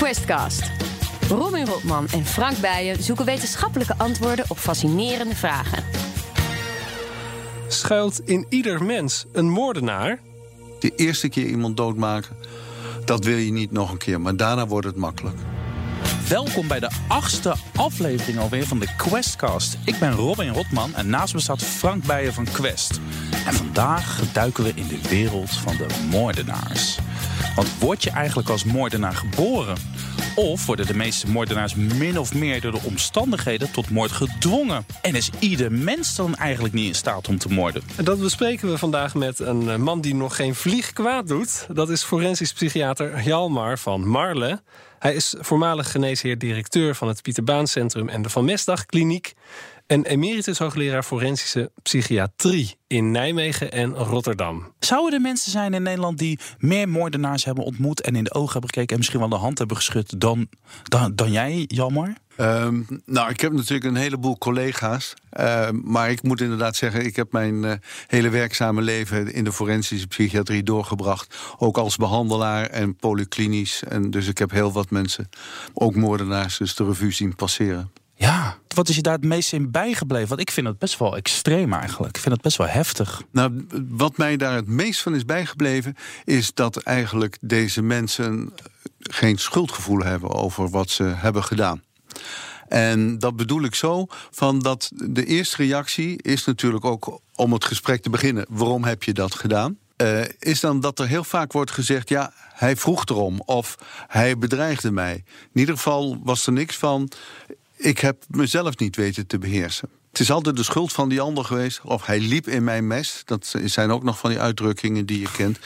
Questcast. Robin Rotman en Frank Bijen zoeken wetenschappelijke antwoorden op fascinerende vragen. Schuilt in ieder mens een moordenaar? De eerste keer iemand doodmaken, dat wil je niet nog een keer. Maar daarna wordt het makkelijk. Welkom bij de achtste aflevering alweer van de Questcast. Ik ben Robin Rotman en naast me staat Frank Bijen van Quest. En vandaag duiken we in de wereld van de moordenaars. Want word je eigenlijk als moordenaar geboren? Of worden de meeste moordenaars min of meer door de omstandigheden tot moord gedwongen? En is ieder mens dan eigenlijk niet in staat om te moorden? En dat bespreken we vandaag met een eh, man die nog geen vlieg kwaad doet. Dat is forensisch psychiater Hjalmar van Marle. Hij is voormalig geneesheer-directeur van het Pieter Baan Centrum en de Van Mestdag Kliniek. En emeritus hoogleraar forensische psychiatrie in Nijmegen en Rotterdam. Zouden er mensen zijn in Nederland die meer moordenaars hebben ontmoet en in de ogen hebben gekeken en misschien wel de hand hebben geschud dan, dan, dan jij, Jammer? Ehm, nou, ik heb natuurlijk een heleboel collega's. Ehm, maar ik moet inderdaad zeggen, ik heb mijn eh, hele werkzame leven in de forensische psychiatrie doorgebracht. Ook als behandelaar en polyklinisch. En dus ik heb heel wat mensen, ook moordenaars, dus de revue zien passeren. Ja, wat is je daar het meest in bijgebleven? Want ik vind het best wel extreem eigenlijk. Ik vind het best wel heftig. Nou, wat mij daar het meest van is bijgebleven, is dat eigenlijk deze mensen geen schuldgevoel hebben over wat ze hebben gedaan. En dat bedoel ik zo, van dat de eerste reactie is natuurlijk ook om het gesprek te beginnen. Waarom heb je dat gedaan? Uh, is dan dat er heel vaak wordt gezegd: ja, hij vroeg erom of hij bedreigde mij. In ieder geval was er niks van. Ik heb mezelf niet weten te beheersen. Het is altijd de schuld van die ander geweest. Of hij liep in mijn mes. Dat zijn ook nog van die uitdrukkingen die je kent.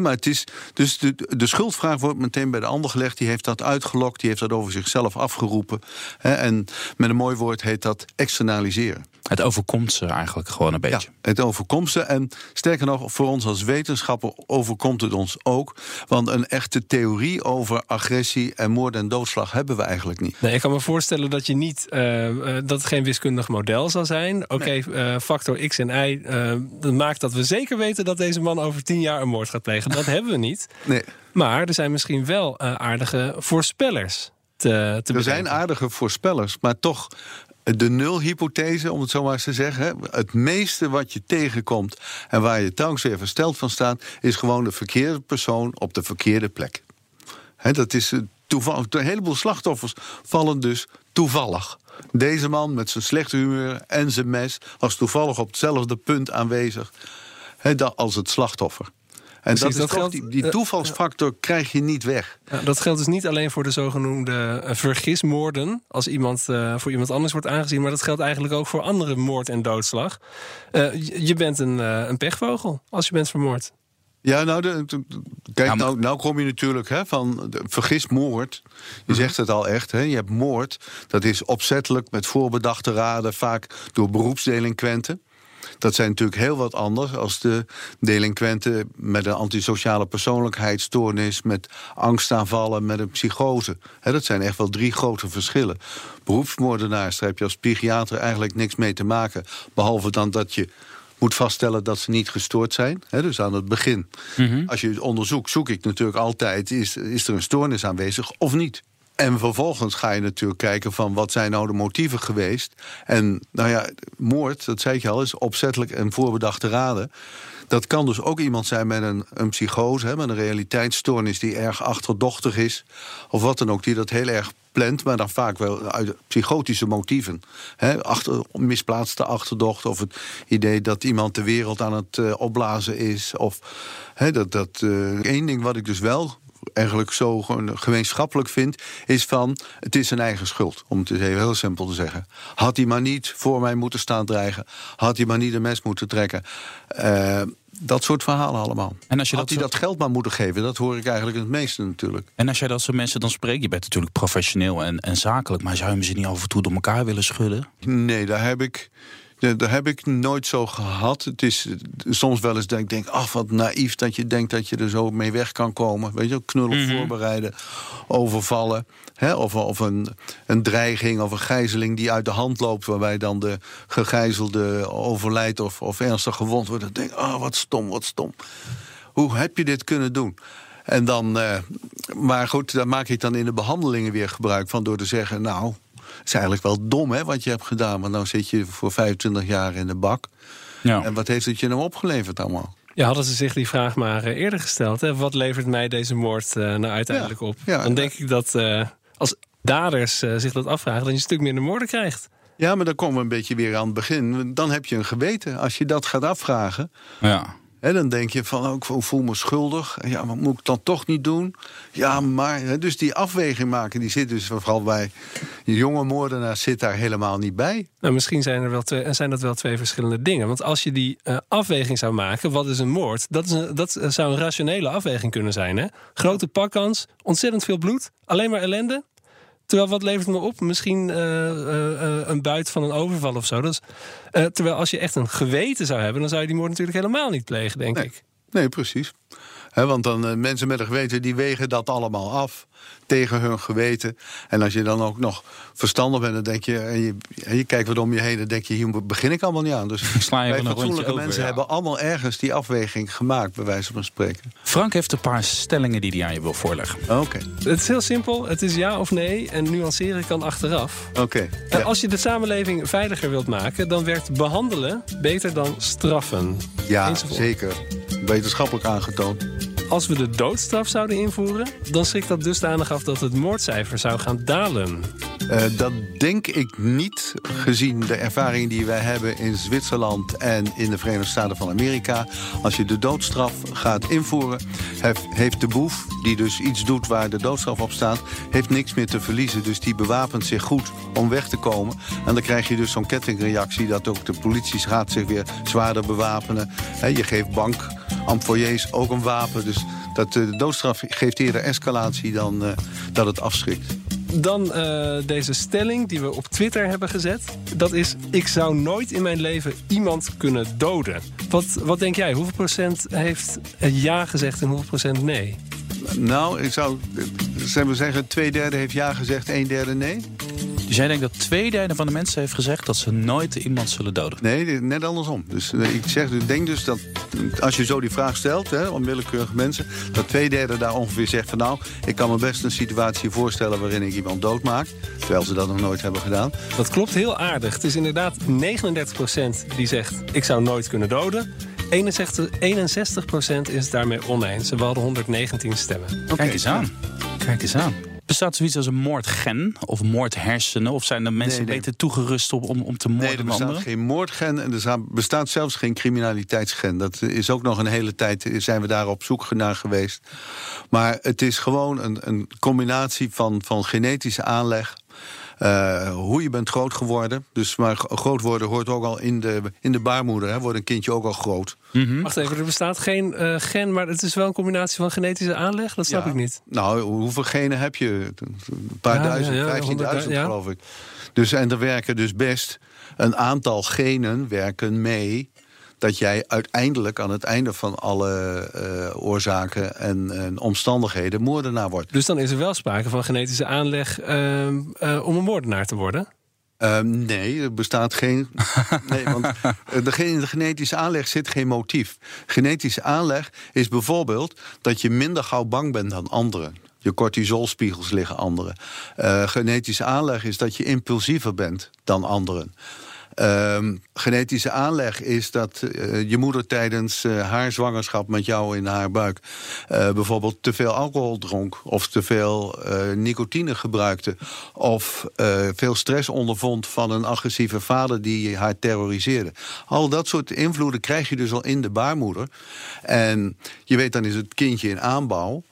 maar het is, dus de, de schuldvraag wordt meteen bij de ander gelegd. Die heeft dat uitgelokt. Die heeft dat over zichzelf afgeroepen. en met een mooi woord heet dat externaliseren. Het overkomt ze eigenlijk gewoon een beetje. Ja, het overkomt ze. En sterker nog, voor ons als wetenschapper overkomt het ons ook. Want een echte theorie over agressie en moord en doodslag hebben we eigenlijk niet. Nee, ik kan me voorstellen dat je niet uh, dat het geen wiskundig model zal zijn. Oké, eh, factor x en y. dat maakt dat we zeker weten dat deze man over tien jaar een moord gaat plegen. Dat hebben we niet. Nee. Maar er zijn misschien wel aardige voorspellers. Te, te er zijn aardige voorspellers, maar toch de nulhypothese, om het zo maar eens te zeggen. Het meeste wat je tegenkomt en waar je telkens weer versteld van staat, is gewoon de verkeerde persoon op de verkeerde plek. dat is eh. Een heleboel slachtoffers vallen dus toevallig. Deze man met zijn slechte humeur en zijn mes was toevallig op hetzelfde punt aanwezig als het slachtoffer. En dat, is geldt, die, die toevalsfactor krijg je niet weg. Ja, dat geldt dus niet alleen voor de zogenoemde uh, vergismoorden, als iemand uh, voor iemand anders wordt aangezien, maar dat geldt eigenlijk ook voor andere moord en doodslag. Uh, je bent een, een pechvogel als je bent vermoord. Ja, nou, de, kijk, nou, nou kom je natuurlijk hè, van de, vergismoord. Je mhm. zegt het al echt, hè, je hebt moord. Dat is opzettelijk met voorbedachte raden, vaak door beroepsdelinquenten. Dat zijn natuurlijk heel wat anders als de delinquenten met een antisociale persoonlijkheidsstoornis, met angstaanvallen, met een psychose. dat zijn echt wel drie grote verschillen. Beroepsmoordenaars, daar heb je als psychiater eigenlijk niks mee te maken. Behalve dan dat je moet vaststellen dat ze niet gestoord zijn. dus aan het begin. Mhm. Als je het onderzoekt, zoek ik natuurlijk altijd... Is, is er een stoornis aanwezig of niet? En vervolgens ga je natuurlijk kijken van wat zijn nou de motieven geweest. En nou ja, moord, dat zei ik al, is opzettelijk en voorbedachte raden. Dat kan dus ook iemand zijn met een, een psychose, hè, met een realiteitsstoornis die erg achterdochtig is. Of wat dan ook, die dat heel erg plant, maar dan vaak wel uit psychotische motieven. Hè, achter, misplaatste achterdocht of het idee dat iemand de wereld aan het uh, opblazen is. Of hè, dat, dat uh, één ding wat ik dus wel eigenlijk zo gemeenschappelijk vind, is van het is zijn eigen schuld. Om het even heel simpel te zeggen. Had hij maar niet voor mij moeten staan dreigen. Had hij maar niet een mes moeten trekken. Uh, dat soort verhalen allemaal. En als je Had dat hij dat geld maar moeten geven, dat hoor ik eigenlijk het meeste natuurlijk. En als jij dat soort mensen dan spreekt, je bent natuurlijk professioneel en, en zakelijk, maar zou je ze niet af en toe door elkaar willen schudden? Nee, daar heb ik dat heb ik nooit zo gehad. Het is soms wel eens dat ik denk, ach wat naïef dat je denkt dat je er zo mee weg kan komen. Weet je, knullen mhm. voorbereiden, overvallen. Hè? Of, of een, een dreiging of een gijzeling die uit de hand loopt, waarbij dan de gegijzelde overlijdt of, of ernstig gewond wordt. Dan denk ik, ah wat stom, wat stom. Hoe heb je dit kunnen doen? En dan, uh, maar goed, daar maak ik dan in de behandelingen weer gebruik van door te zeggen: Nou, het is eigenlijk wel dom hè, wat je hebt gedaan, want nou zit je voor 25 jaar in de bak. Ja. En wat heeft het je nou opgeleverd allemaal? Ja, hadden ze zich die vraag maar eh, eerder gesteld. Hè? Wat levert mij deze moord uh, nou uiteindelijk op? Ja, dan denk ik dat uh, als daders zich dat afvragen... dat je een stuk minder moorden krijgt. Ja, maar dan komen we een beetje weer aan het begin. Dan heb je een geweten. Als je dat gaat afvragen... Ja. En dan denk je van, oh, ik voel me schuldig. Ja, maar moet ik dan toch niet doen? Ja, maar... Dus die afweging maken, die zit dus vooral bij... jonge moordenaars zit daar helemaal niet bij. Nou, misschien zijn, er wel twee, zijn dat wel twee verschillende dingen. Want als je die uh, afweging zou maken, wat is een moord? Dat, is dat zou een rationele afweging kunnen zijn. Hè? Grote pakkans, ontzettend veel bloed, alleen maar ellende. Terwijl wat levert me op? Misschien uh, uh, een buit van een overval of zo. Terwijl als je echt een geweten zou hebben, dan zou je die moord natuurlijk helemaal niet plegen, denk ik. Nee, precies. want dan mensen met een geweten die wegen dat allemaal af tegen hun geweten. En als je dan ook nog verstandig bent, dan denk je, en je, en je kijkt wat om je heen, dan denk je, hier begin ik allemaal niet aan. Dus Sla je fatsoenlijke mensen hebben allemaal ergens die afweging gemaakt, bij wijze van spreken. Frank heeft een paar stellingen die hij aan je wil voorleggen. Oké. Het is heel simpel, het is ja of nee en nuanceren kan achteraf. Oké. En als je de samenleving veiliger wilt maken, dan werkt behandelen beter dan straffen. Ja, zeker. Wetenschappelijk aangetoond. Als we de doodstraf zouden invoeren, dan schrikt dat dusdanig af dat het moordcijfer zou gaan dalen. Uh, dat denk ik niet, gezien de ervaringen die wij hebben in Zwitserland en in de Verenigde Staten van Amerika. Als je de doodstraf gaat invoeren, heeft de boef, die dus iets doet waar de doodstraf op staat, heeft niks meer te verliezen. Dus die bewapent zich goed om weg te komen. En dan krijg je dus zo'n kettingreactie dat ook de politie gaat zich weer zwaarder bewapenen. je geeft bank employés ook een wapen. Dus dat, eh, de doodstraf geeft eerder escalatie dan uh, dat het afschrikt. Dan uh, deze stelling die we op Twitter hebben gezet. Dat is, ik zou nooit in mijn leven iemand kunnen doden. Wat, wat denk jij? Hoeveel procent heeft ja gezegd en hoeveel procent nee? Nou, ik zou we zeggen, twee derde heeft ja gezegd, een derde nee. Dus jij denkt dat twee derde van de mensen heeft gezegd dat ze nooit iemand zullen doden? Nee, net andersom. Dus eh, ik zeg, ik denk dus dat als je zo die vraag stelt, hè, om willekeurige mensen, dat twee derde daar ongeveer zegt van nou, ik kan me best een situatie voorstellen waarin ik iemand doodmaak. Terwijl ze dat nog nooit hebben gedaan. Dat klopt heel aardig. Het is inderdaad 39% die zegt ik zou nooit kunnen doden. 61, 61% is daarmee oneens. We hadden 119 stemmen. Kijk eens aan. Kijk eens aan. Bestaat zoiets als een moordgen of moordhersenen? Of zijn er mensen beter toegerust op, om, om te moorden? Nee, er bestaat geen moordgen en er bestaat zelfs geen criminaliteitsgen. Dat is ook nog een hele tijd, zijn we daar op zoek naar geweest. Maar het is gewoon een, een combinatie van, van genetische aanleg uh, hoe je bent groot geworden. Dus maar groot worden hoort ook al in de, in de baarmoeder. Hè, wordt een kindje ook al groot. Mm Wacht even, er bestaat geen uh, gen, maar het is wel een combinatie van genetische aanleg? Dat snap ik niet. Nou, hoeveel genen heb je? Een paar duizend, ja, 15.000 geloof ik. Dus, en er werken dus best een aantal genen werken mee dat jij uiteindelijk aan het einde van alle uh, oorzaken en, en, omstandigheden moordenaar wordt. Dus dan is er wel sprake van genetische aanleg uh, uh, om een moordenaar te worden? Ehm, nee, er bestaat geen. nee, want in de genetische aanleg zit geen motief. Genetische aanleg is bijvoorbeeld dat je minder gauw bang bent dan anderen. Je cortisolspiegels liggen anderen. Genetische aanleg is dat je impulsiever bent dan anderen. Uh, genetische aanleg is dat uh, je moeder tijdens uh, haar zwangerschap met jou in haar buik uh, bijvoorbeeld te veel alcohol dronk of te veel nicotine gebruikte of veel stress ondervond van een agressieve vader die haar terroriseerde. Al dat soort invloeden krijg je dus al in de baarmoeder. En je weet dan is het kindje in aanbouw.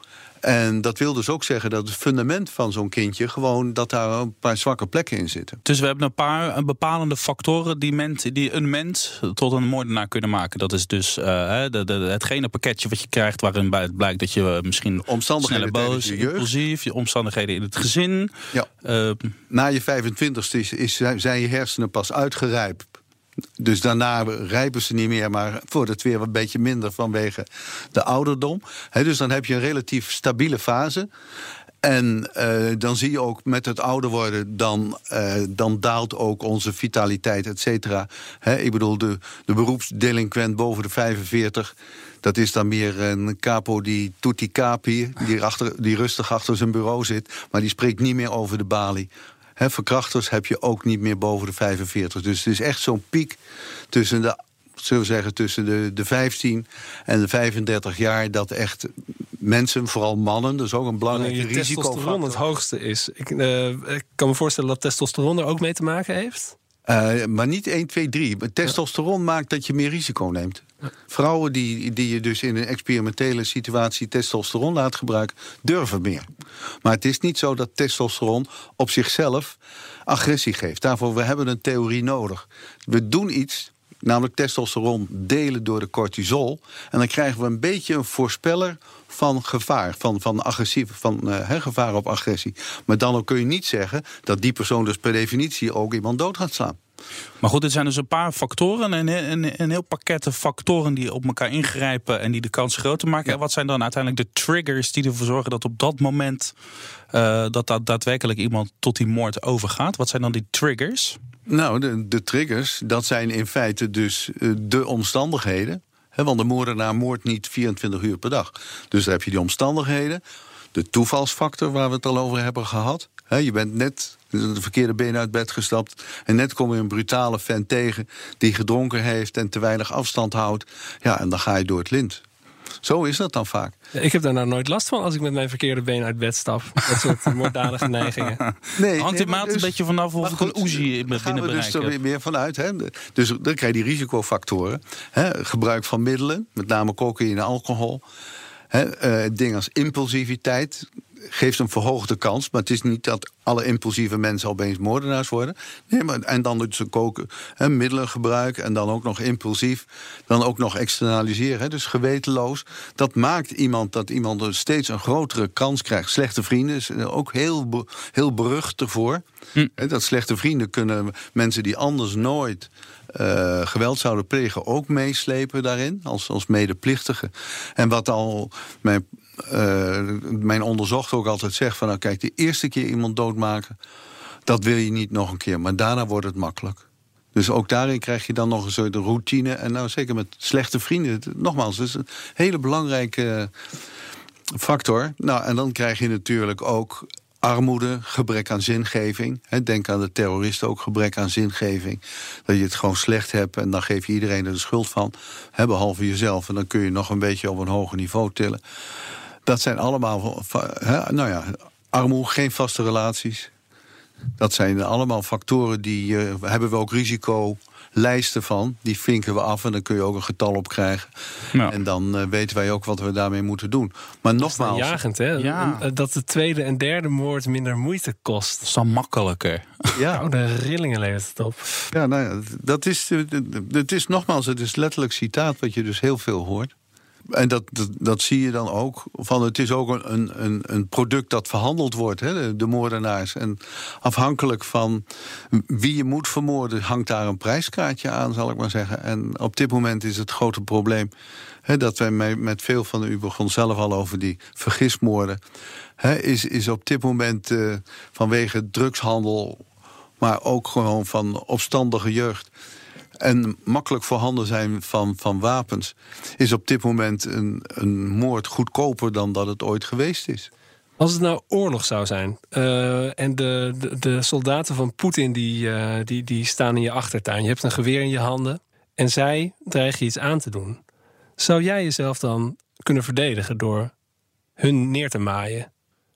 En dat wil dus ook zeggen dat het fundament van zo'n kindje gewoon dat daar een paar zwakke plekken in zitten. Dus we hebben een paar bepalende factoren die, ment, die een mens tot een moordenaar kunnen maken. Dat is dus uh, de, de, hetgene pakketje wat je krijgt waarin blijkt dat je misschien omstandigheden sneller boos, impulsief, je omstandigheden in het gezin. Ja. Uh, Na je 25ste is, is, zijn je hersenen pas uitgerijpt dus daarna rijpen ze niet meer, maar wordt het weer een beetje minder vanwege de ouderdom. dus dan heb je een relatief stabiele fase. En uh, dan zie je ook met het ouder worden, dan, uh, dan daalt ook onze vitaliteit, et cetera. ik bedoel, de, de beroepsdelinquent boven de 45, dat is dan meer een capo die tutti capi, die, achter, die rustig achter zijn bureau zit, maar die spreekt niet meer over de balie. He, verkrachters heb je ook niet meer boven de 45. Dus het is echt zo'n piek tussen de zullen we zeggen, tussen de, de 15 en de 35 jaar... dat echt mensen, vooral mannen, is ook een belangrijk risico. testosteron het hoogste is. Ik, uh, ik kan me voorstellen dat testosteron er ook mee te maken heeft. Uh, maar niet 1, 2, 3. Testosteron maakt dat je meer risico neemt. Vrouwen die, die je dus in een experimentele situatie testosteron laat gebruiken, durven meer. Maar het is niet zo dat testosteron op zichzelf agressie geeft. Daarvoor we hebben een theorie nodig. We doen iets namelijk testosteron delen door de cortisol. En dan krijgen we een beetje een voorspeller van gevaar, van, van, agressief, van uh, gevaar op agressie. Maar dan kun je niet zeggen dat die persoon dus per definitie ook iemand dood gaat slaan. Maar goed, dit zijn dus een paar factoren, een, een, een heel pakket factoren die op elkaar ingrijpen en die de kans groter maken. En wat zijn dan uiteindelijk de triggers die ervoor zorgen dat op dat moment uh, dat, dat daadwerkelijk iemand tot die moord overgaat? Wat zijn dan die triggers? Nou, de, de triggers, dat zijn in feite dus uh, de omstandigheden. He, want de moordenaar moordt niet 24 uur per dag. Dus daar heb je die omstandigheden. De toevalsfactor waar we het al over hebben gehad. He, je bent net de verkeerde been uit bed gestapt. En net kom je een brutale vent tegen die gedronken heeft en te weinig afstand houdt. Ja, en dan ga je door het lint. Zo is dat dan vaak. Ja, ik heb daar nou nooit last van als ik met mijn verkeerde been uit bed stap. Dat soort moorddadige neigingen. Nee, Hangt het maat dus, een beetje vanaf of ik een Uzi binnen gaan we dus er weer meer vanuit. Hè? Dus dan krijg je die risicofactoren. Hè? Gebruik van middelen, met name cocaïne en alcohol. Hè? Uh, dingen als impulsiviteit, geeft een verhoogde kans. Maar het is niet dat alle impulsieve mensen opeens moordenaars worden. Nee, maar, en dan dus koken, hè, middelen gebruiken en dan ook nog impulsief. Dan ook nog externaliseren, hè, dus gewetenloos. Dat maakt iemand dat iemand er steeds een grotere kans krijgt. Slechte vrienden is ook heel, heel berucht ervoor. Hm. dat slechte vrienden kunnen mensen die anders nooit uh, geweld zouden plegen ook meeslepen daarin, als, als medeplichtige. En wat al mijn uh, mijn onderzocht ook altijd zegt van... nou kijk, de eerste keer iemand doodmaken... dat wil je niet nog een keer, maar daarna wordt het makkelijk. Dus ook daarin krijg je dan nog een soort routine. En nou zeker met slechte vrienden. Nogmaals, dat is een hele belangrijke factor. Nou, en dan krijg je natuurlijk ook armoede, gebrek aan zingeving. Denk aan de terroristen ook gebrek aan zingeving. Dat je het gewoon slecht hebt en dan geef je iedereen er de schuld van. Behalve jezelf. En dan kun je nog een beetje op een hoger niveau tillen. Dat zijn allemaal, nou ja, armoede, geen vaste relaties. Dat zijn allemaal factoren die uh, hebben we ook risicolijsten van. Die vinken we af en dan kun je ook een getal op krijgen. En dan uh, weten wij ook wat we daarmee moeten doen. Maar dat nogmaals. Is jagend, hè? Ja. Eh, dat de tweede en derde moord minder moeite kost. Zo makkelijker. Ja. Oh, de rillingen levert het op. Ja, nou ja, dat is, het is nogmaals, het is letterlijk citaat wat je dus heel veel hoort. En dat, dat, zie je dan ook. Van het is ook een, een, een product dat verhandeld wordt, hè, de, moordenaars. En afhankelijk van wie je moet vermoorden, hangt daar een prijskaartje aan, zal ik maar zeggen. En op dit moment is het grote probleem hè, dat wij met veel van u begon zelf al over die vergismoorden. Hè, is, is op dit moment uh, vanwege drugshandel, maar ook gewoon van opstandige jeugd en makkelijk voorhanden zijn van, van wapens, is op dit moment een, een moord goedkoper dan dat het ooit geweest is. Als het nou oorlog zou zijn uh, en de, de, de, soldaten van Poetin die, uh, die, die staan in je achtertuin, je hebt een geweer in je handen en zij dreigen iets aan te doen, zou jij jezelf dan kunnen verdedigen door hun neer te maaien?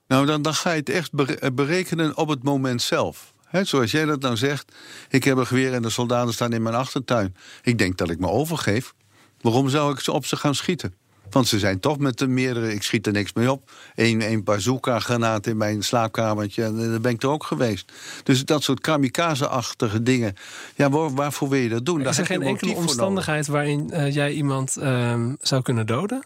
Nou, dan, dan ga je het echt berekenen op het moment zelf zoals jij dat nou zegt, ik heb een geweer en de soldaten staan in mijn achtertuin. Ik denk dat ik me overgeef. Waarom zou ik ze op ze gaan schieten? Want ze zijn toch met de meerdere, ik schiet er niks mee op. Eén een bazooka-granaat in mijn slaapkamertje en daar ben ik er ook geweest. Dus dat soort kamikaze-achtige dingen. Ja, waarvoor wil je dat doen? Is er geen enkele omstandigheid waarin uh, jij iemand uh, zou kunnen doden?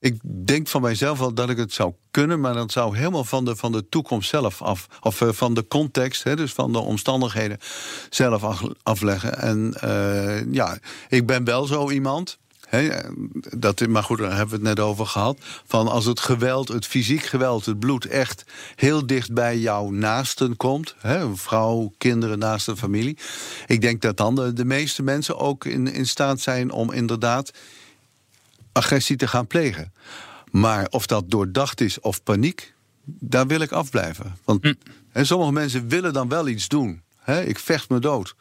Ik denk van mijzelf wel dat ik het zou kunnen, maar dat zou helemaal van de, van de toekomst zelf af. Of uh, van de context, hè, dus van de omstandigheden zelf af, afleggen. En uh, ja, ik ben wel zo iemand. dat, maar goed, daar hebben we het net over gehad. Van als het geweld, het fysiek geweld, het bloed echt heel dicht bij jouw naasten komt. Hè, vrouw, kinderen, naaste familie. Ik denk dat dan de, de meeste mensen ook in, in staat zijn om inderdaad agressie te gaan plegen. Maar of dat doordacht is of paniek, daar wil ik afblijven. Want hm. sommige mensen willen dan wel iets doen ik vecht me dood.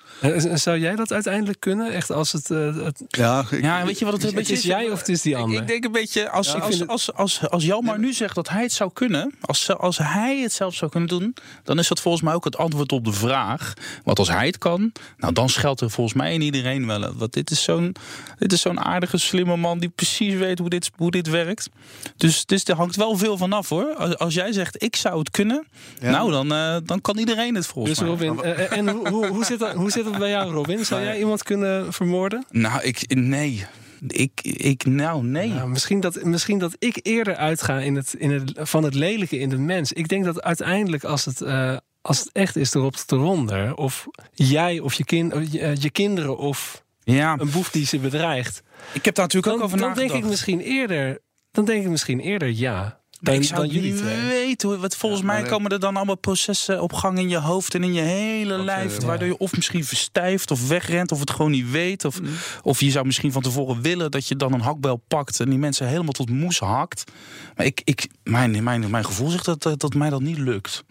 zou jij dat uiteindelijk kunnen? Echt als het. Uh, het... Ja, ja, weet je wat het een beetje is? jij of het is die ander? Ik, denk een beetje. Als, ja, als, als, als, als, Jan nu zegt dat hij het zou kunnen. Als, als hij het zelf zou kunnen doen. dan is dat volgens mij ook het antwoord op de vraag. Want als hij het kan. nou dan scheldt er volgens mij in iedereen wel. Want dit is zo'n zo'n aardige, slimme man. die precies weet hoe dit, hoe dit werkt. Dus, dus er hangt wel veel van af hoor. Als, als jij zegt ik zou het kunnen. nou dan, uh, dan kan iedereen het volgens dus mij. Robin, uh, en hoe, hoe, hoe, zit dat, hoe zit bij jou, Robin? Zou jij iemand kunnen vermoorden? Nou, ik, nee. Ik, ik, nou, nee. Nou, misschien, dat, misschien dat ik eerder uitga in het, in het, van het lelijke in de mens. Ik denk dat uiteindelijk, als het, uh, als het echt is erop te ronden, of jij of je, kind, je, je kinderen of ja. een boef die ze bedreigt. Ik heb daar natuurlijk ook over dan nagedacht. Dan denk ik misschien eerder, dan denk ik misschien eerder ja. Dan, ik zou jullie niet weten. Wat volgens mij komen er dan allemaal processen op gang in je hoofd en in je hele lijf. Waardoor je of misschien verstijft of wegrent of het gewoon niet weet. Of, mm. of je zou misschien van tevoren willen dat je dan een hakbel pakt en die mensen helemaal tot moes hakt. Maar ik, ik, mijn, mijn, mijn gevoel zegt dat, dat mij dat niet lukt.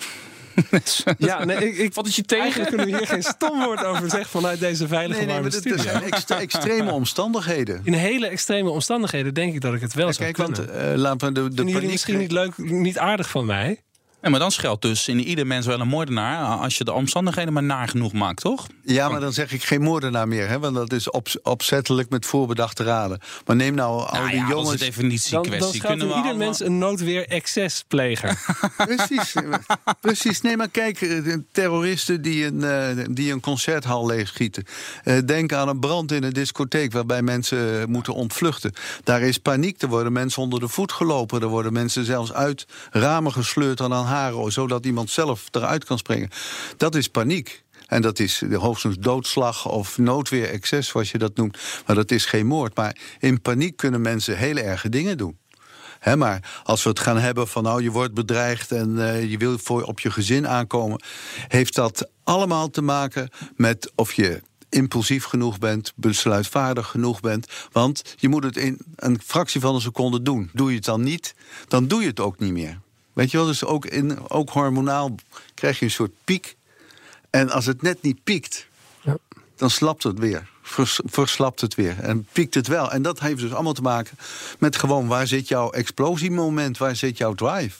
ja, nee, ik, ik, wat is je tegen? Eigenlijk kunnen we hier geen stom woord over zeggen vanuit deze veilige nee, nee, warme studio. Het zijn extreme omstandigheden. In hele extreme omstandigheden denk ik dat ik het wel ja, zou kijk, kunnen. Want, uh, laten we de, de paniek... misschien niet leuk, niet aardig van mij. Ja, maar dan schuilt dus in ieder mens wel een moordenaar als je de omstandigheden maar naar genoeg maakt, toch? Ja, maar dan zeg ik geen moordenaar meer, hè, want dat is op, opzettelijk met voorbedachte raden. Maar neem nou, nou al die ja, jongens. Dat is een definitiekwestie. Dan, dan ieder mens een noodweer excespleger. precies, precies. Nee, maar kijk, eh, terroristen die een, die een concerthal leegschieten. Denk aan een brand in een discotheek waarbij mensen moeten ontvluchten. Daar is paniek, er worden mensen onder de voet gelopen, er worden mensen zelfs uit ramen gesleurd en aan zodat iemand zelf eruit kan springen. Dat is paniek. En dat is hoogstens doodslag of noodweer excess, zoals je dat noemt. Maar dat is geen moord. Maar in paniek kunnen mensen hele erge dingen doen. maar als we het gaan hebben van nou je wordt bedreigd en uh, je wil voor op je gezin aankomen, heeft dat allemaal te maken met of je impulsief genoeg bent, besluitvaardig genoeg bent. Want je moet het in een fractie van een seconde doen. Doe je het dan niet, dan doe je het ook niet meer. Weet je wel, dus ook, in, ook hormonaal krijg je een soort piek. En als het net niet piekt, ja. dan slapt het weer. verslapt het weer. En piekt het wel. En dat heeft dus allemaal te maken met gewoon waar zit jouw explosiemoment, waar zit jouw drive.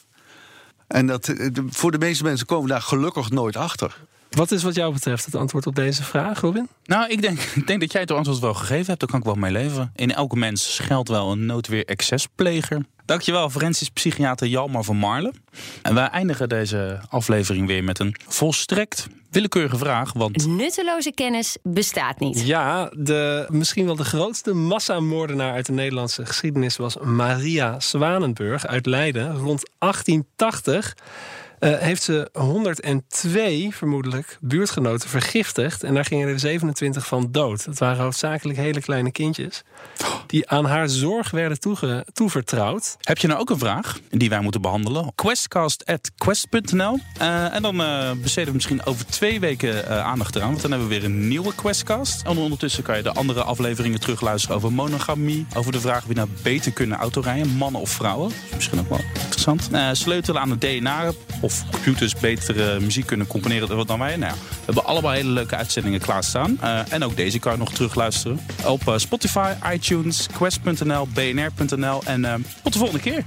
En dat, eh, voor de meeste mensen komen daar gelukkig nooit achter. Wat is wat jou betreft het antwoord op deze vraag, Robin? Nou, ik denk, ik denk dat jij het antwoord wel gegeven hebt. Daar kan ik wel mee leven. In elke mens schuilt wel een noodweer excespleger. Dankjewel, forensisch psychiater Jalmar van Marlen. En wij eindigen deze aflevering weer met een volstrekt willekeurige vraag. Want... Nutteloze kennis bestaat niet. Ja, de, misschien wel de grootste massamoordenaar uit de Nederlandse geschiedenis was Maria Zwanenburg uit Leiden rond 1880. Uh, heeft ze 102 vermoedelijk buurtgenoten vergiftigd. En daar gingen er 27 van dood. Het waren hoofdzakelijk hele kleine kindjes. Die aan haar zorg werden toevertrouwd. Heb je nou ook een vraag die wij moeten behandelen? Questcast.quest.nl uh, En dan uh, besteden we misschien over twee weken aandacht eraan. Want dan hebben we weer een nieuwe Questcast. En ondertussen kan je de andere afleveringen terugluisteren over monogamie. Over de vraag wie nou beter kunnen autorijden. Mannen of vrouwen. Misschien ook wel interessant. sleutelen aan het DNA computers betere muziek kunnen componeren dan wij. Nou, we hebben allemaal hele leuke uitzendingen klaarstaan. Uh, en ook deze kan je nog terugluisteren. Op uh, Spotify, iTunes, Quest.nl, BNR.nl. En uh, tot de volgende keer.